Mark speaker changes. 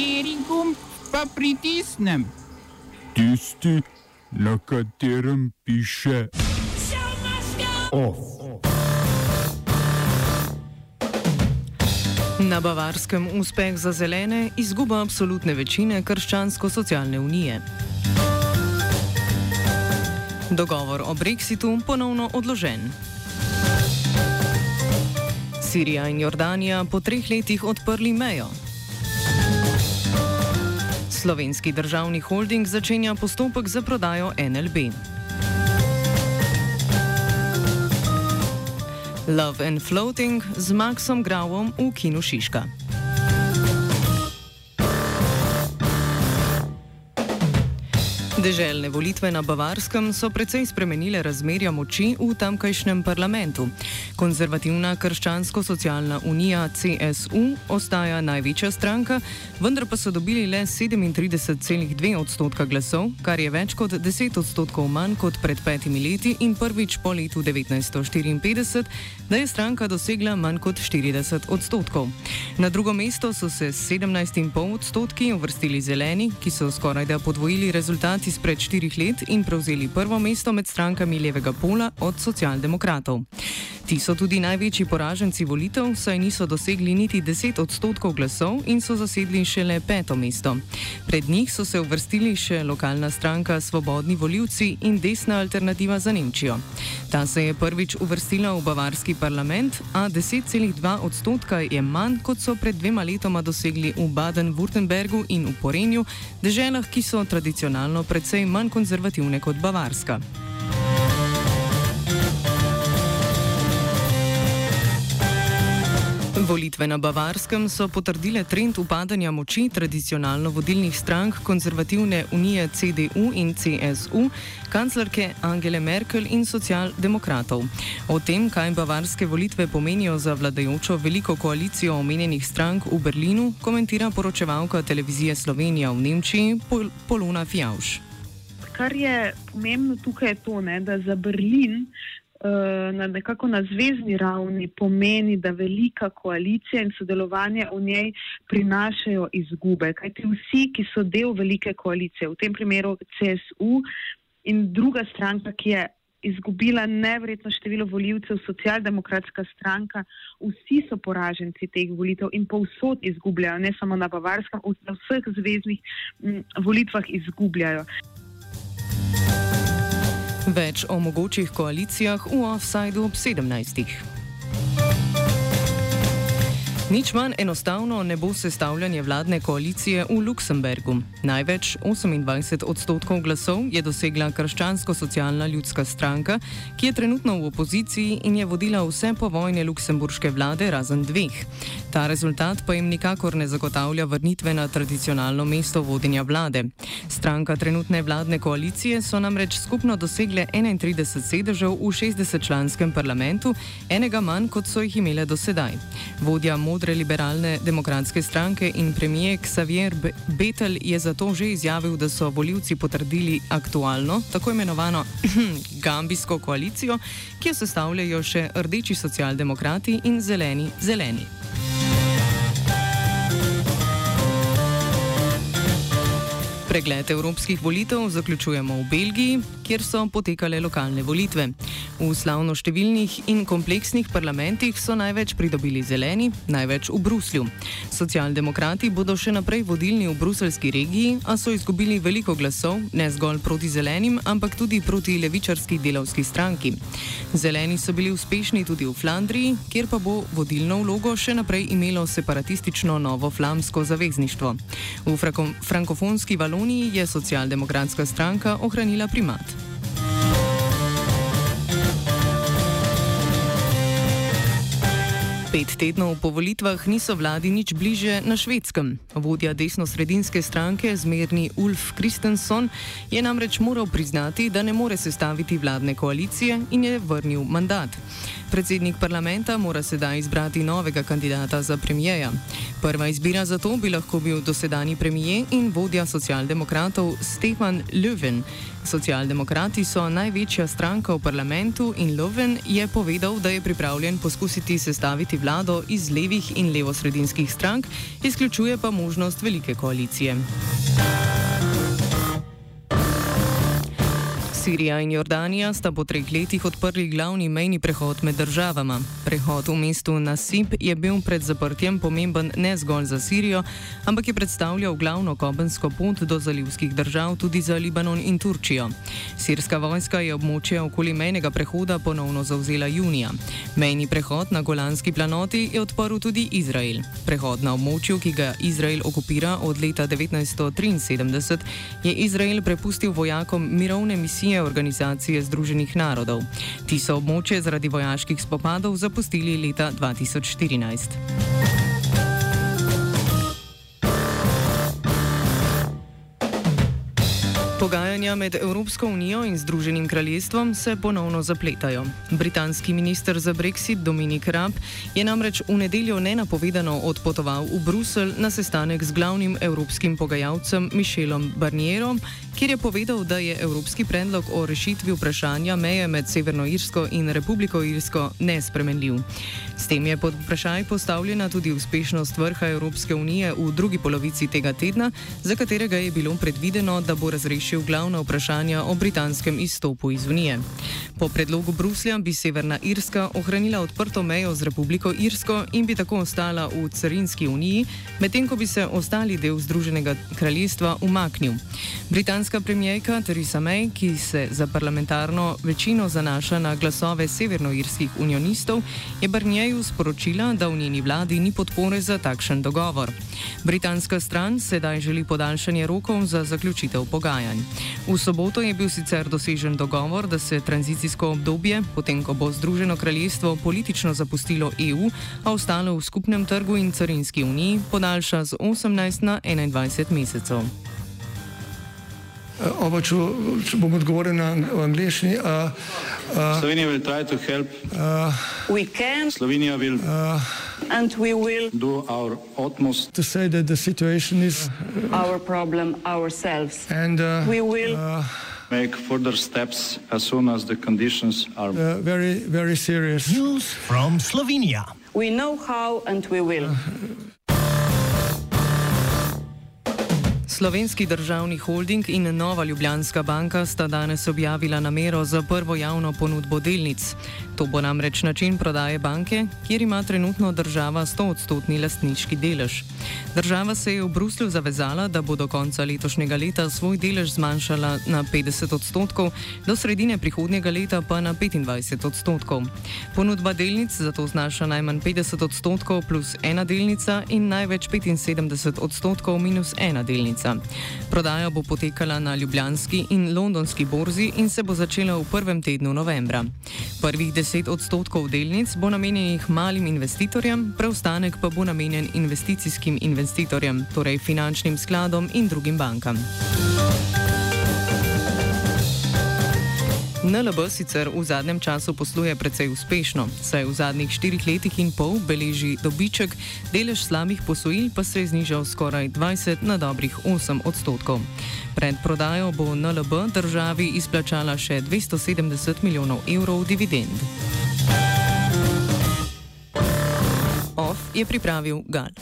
Speaker 1: Kateri gumb pa pritisnem?
Speaker 2: Tisti, na katerem piše OF.
Speaker 3: Na Bavarskem uspeh za zelene, izguba absolutne večine Krščansko-socialne unije. Dogovor o brexitu ponovno odložen. Sirija in Jordanija po treh letih odprli mejo. Slovenski državni holding začenja postopek za prodajo NLB. Love and Floating z Maxom Grauom v Kinu Šiška. Deželne volitve na Bavarskem so precej spremenile razmerja moči v tamkajšnjem parlamentu. Konzervativna krščansko-socialna unija CSU ostaja največja stranka, vendar pa so dobili le 37,2 odstotka glasov, kar je več kot 10 odstotkov manj kot pred petimi leti in prvič po letu 1954, da je stranka dosegla manj kot 40 odstotkov. Na drugo mesto so se s 17,5 odstotki uvrstili zeleni, ki so skoraj da podvojili rezultati izpred štirih let in prevzeli prvo mesto med strankami levega pola od socialdemokratov. Ti so tudi največji poraženci volitev, saj niso dosegli niti 10 odstotkov glasov in so zasedli šele peto mesto. Pred njih so se uvrstili še lokalna stranka Svobodni voljivci in desna alternativa za Nemčijo. Ta se je prvič uvrstila v bavarski parlament, a 10,2 odstotka je manj, kot so pred dvema letoma dosegli v Baden-Württembergu in v Porenju, deželah, ki so tradicionalno precej manj konzervativne kot Bavarska. Volitve na Bavarskem so potrdile trend upadanja moči tradicionalno vodilnih strank konzervativne unije CDU in CSU, kanclerke Angele Merkel in socialdemokratov. O tem, kaj bavarske volitve pomenijo za vladajočo veliko koalicijo omenjenih strank v Berlinu, komentira poročevalka televizije Slovenija v Nemčiji Pol Poluna Fjauš.
Speaker 4: Kar je pomembno tukaj je to, ne, da za Berlin na nekako na zvezdni ravni pomeni, da velika koalicija in sodelovanje v njej prinašajo izgube. Kajti vsi, ki so del velike koalicije, v tem primeru CSU in druga stranka, ki je izgubila nevredno število voljivcev, socialdemokratska stranka, vsi so poraženci teh volitev in povsod izgubljajo, ne samo na Bavarskem, v vseh zvezdnih volitvah izgubljajo.
Speaker 3: Več o mogočih koalicijah v offsajdu ob 17. Nič manj enostavno ne bo sestavljanje vladne koalicije v Luksemburgu. Največ 28 odstotkov glasov je dosegla krščansko-socialna ljudska stranka, ki je trenutno v opoziciji in je vodila vse povojne luksemburške vlade razen dveh. Ta rezultat pa jim nikakor ne zagotavlja vrnitve na tradicionalno mesto vodenja vlade. Stranka trenutne vladne koalicije so namreč skupno dosegle 31 sedežev v 60-članskem parlamentu, enega manj kot so jih imele do sedaj modre liberalne demokratske stranke in premijer Xavier Betel je zato že izjavil, da so voljivci potrdili aktualno, tako imenovano gambijsko koalicijo, ki jo sestavljajo še rdeči socialdemokrati in zeleni zeleni. Pregled evropskih volitev zaključujemo v Belgiji, kjer so potekale lokalne volitve. V slavno številnih in kompleksnih parlamentih so največ pridobili zeleni, največ v Bruslju. Socialdemokrati bodo še naprej vodilni v bruselski regiji, a so izgubili veliko glasov, ne zgolj proti zelenim, ampak tudi proti levičarski delovski stranki. Zeleni so bili uspešni tudi v Flandriji, kjer pa bo vodilno vlogo še naprej imelo separatistično novo flamsko zavezništvo. V frankofonski valon Kataloniji je socialdemokratska stranka ohranila primat. Pet tednov po volitvah niso vladi nič bliže na švedskem. Vodja desno-sredinske stranke, zmerni Ulf Kristenson, je namreč moral priznati, da ne more sestaviti vladne koalicije in je vrnil mandat. Predsednik parlamenta mora sedaj izbrati novega kandidata za premijeja. Prva izbira za to bi lahko bil dosedani premije in vodja socialdemokratov Stefan Löwen. Socialdemokrati so največja stranka v parlamentu in Löwen je povedal, da je pripravljen poskusiti sestaviti vlado iz levih in levosredinskih strank, izključuje pa možnost velike koalicije. Sirija in Jordanija sta po treh letih odprli glavni mejni prehod med državama. Prehod v mestu Nasib je bil pred zaprtjem pomemben ne zgolj za Sirijo, ampak je predstavljal glavno kopensko pot do zalivskih držav tudi za Libanon in Turčijo. Sirska vojska je območje okoli mejnega prehoda ponovno zauzela junija. Mejni prehod na Golanski planoti je odprl tudi Izrael. Prehod na območju, ki ga Izrael okupira od leta 1973, je Izrael prepustil vojakom mirovne misije misije Organizacije Združenih narodov. Ti so območje zaradi vojaških spopadov zapustili leta 2014. Pogajanja med Evropsko unijo in Združenim kraljestvom se ponovno zapletajo. Britanski minister za Brexit Dominik Raab je namreč v nedeljo nenapovedano odpotoval v Bruselj na sestanek z glavnim evropskim pogajalcem Michelom Barnierom, kjer je povedal, da je evropski predlog o rešitvi vprašanja meje med Severno Irsko in Republiko Irsko nespremenljiv. S tem je pod vprašaj postavljena tudi uspešnost vrha Evropske unije v drugi polovici tega tedna, za katerega je bilo predvideno, da bo razrešil rešil glavna vprašanja o britanskem izstopu iz Unije. Po predlogu Bruslja bi Severna Irska ohranila odprto mejo z Republiko Irsko in bi tako ostala v carinski uniji, medtem ko bi se ostali del Združenega kraljestva umaknil. Britanska premijejka Theresa May, ki se za parlamentarno večino zanaša na glasove severnoirskih unionistov, je Barnjeju sporočila, da v njeni vladi ni podpore za takšen dogovor. Britanska stran sedaj želi podaljšanje rokov za zaključitev pogajanj. V soboto je bil sicer dosežen dogovor, da se tranzicijsko obdobje, potem ko bo Združeno kraljestvo politično zapustilo EU, a ostalo v skupnem trgu in carinski uniji, podaljša z 18 na 21 mesecev.
Speaker 5: Uh, oba, če, če bom odgovoril na angliški. Uh,
Speaker 6: uh, Slovenija bo poskušala pomagati. Slovenija bo naredila naš utmost,
Speaker 5: da bo rekla, da je situacija naš
Speaker 6: problem, naš in da bomo naredili nadaljnje korake, as soon as the conditions are
Speaker 5: zelo, zelo resni.
Speaker 7: News from Slovenija.
Speaker 8: Vemo, kako in bomo.
Speaker 3: Slovenski državni holding in Nova Ljubljanska banka sta danes objavila namero za prvo javno ponudbo delnic. To bo namreč način prodaje banke, kjer ima trenutno država 100-odstotni lastniški delež. Država se je v Bruslju zavezala, da bo do konca letošnjega leta svoj delež zmanjšala na 50 odstotkov, do sredine prihodnjega leta pa na 25 odstotkov. Ponudba delnic zato znaša najmanj 50 odstotkov plus ena delnica in največ 75 odstotkov minus ena delnica meseca. Prodaja bo potekala na Ljubljanski in Londonski borzi in se bo začela v prvem tednu novembra. Prvih 10 odstotkov delnic bo namenjenih malim investitorjem, preostanek pa bo namenjen investicijskim investitorjem, torej finančnim skladom in drugim bankam. NLB sicer v zadnjem času posluje precej uspešno, saj v zadnjih štirih letih in pol beleži dobiček, delež slabih posojil pa se je znižal skoraj 20 na dobrih 8 odstotkov. Pred prodajo bo NLB državi izplačala še 270 milijonov evrov dividend. OF je pripravil Gal.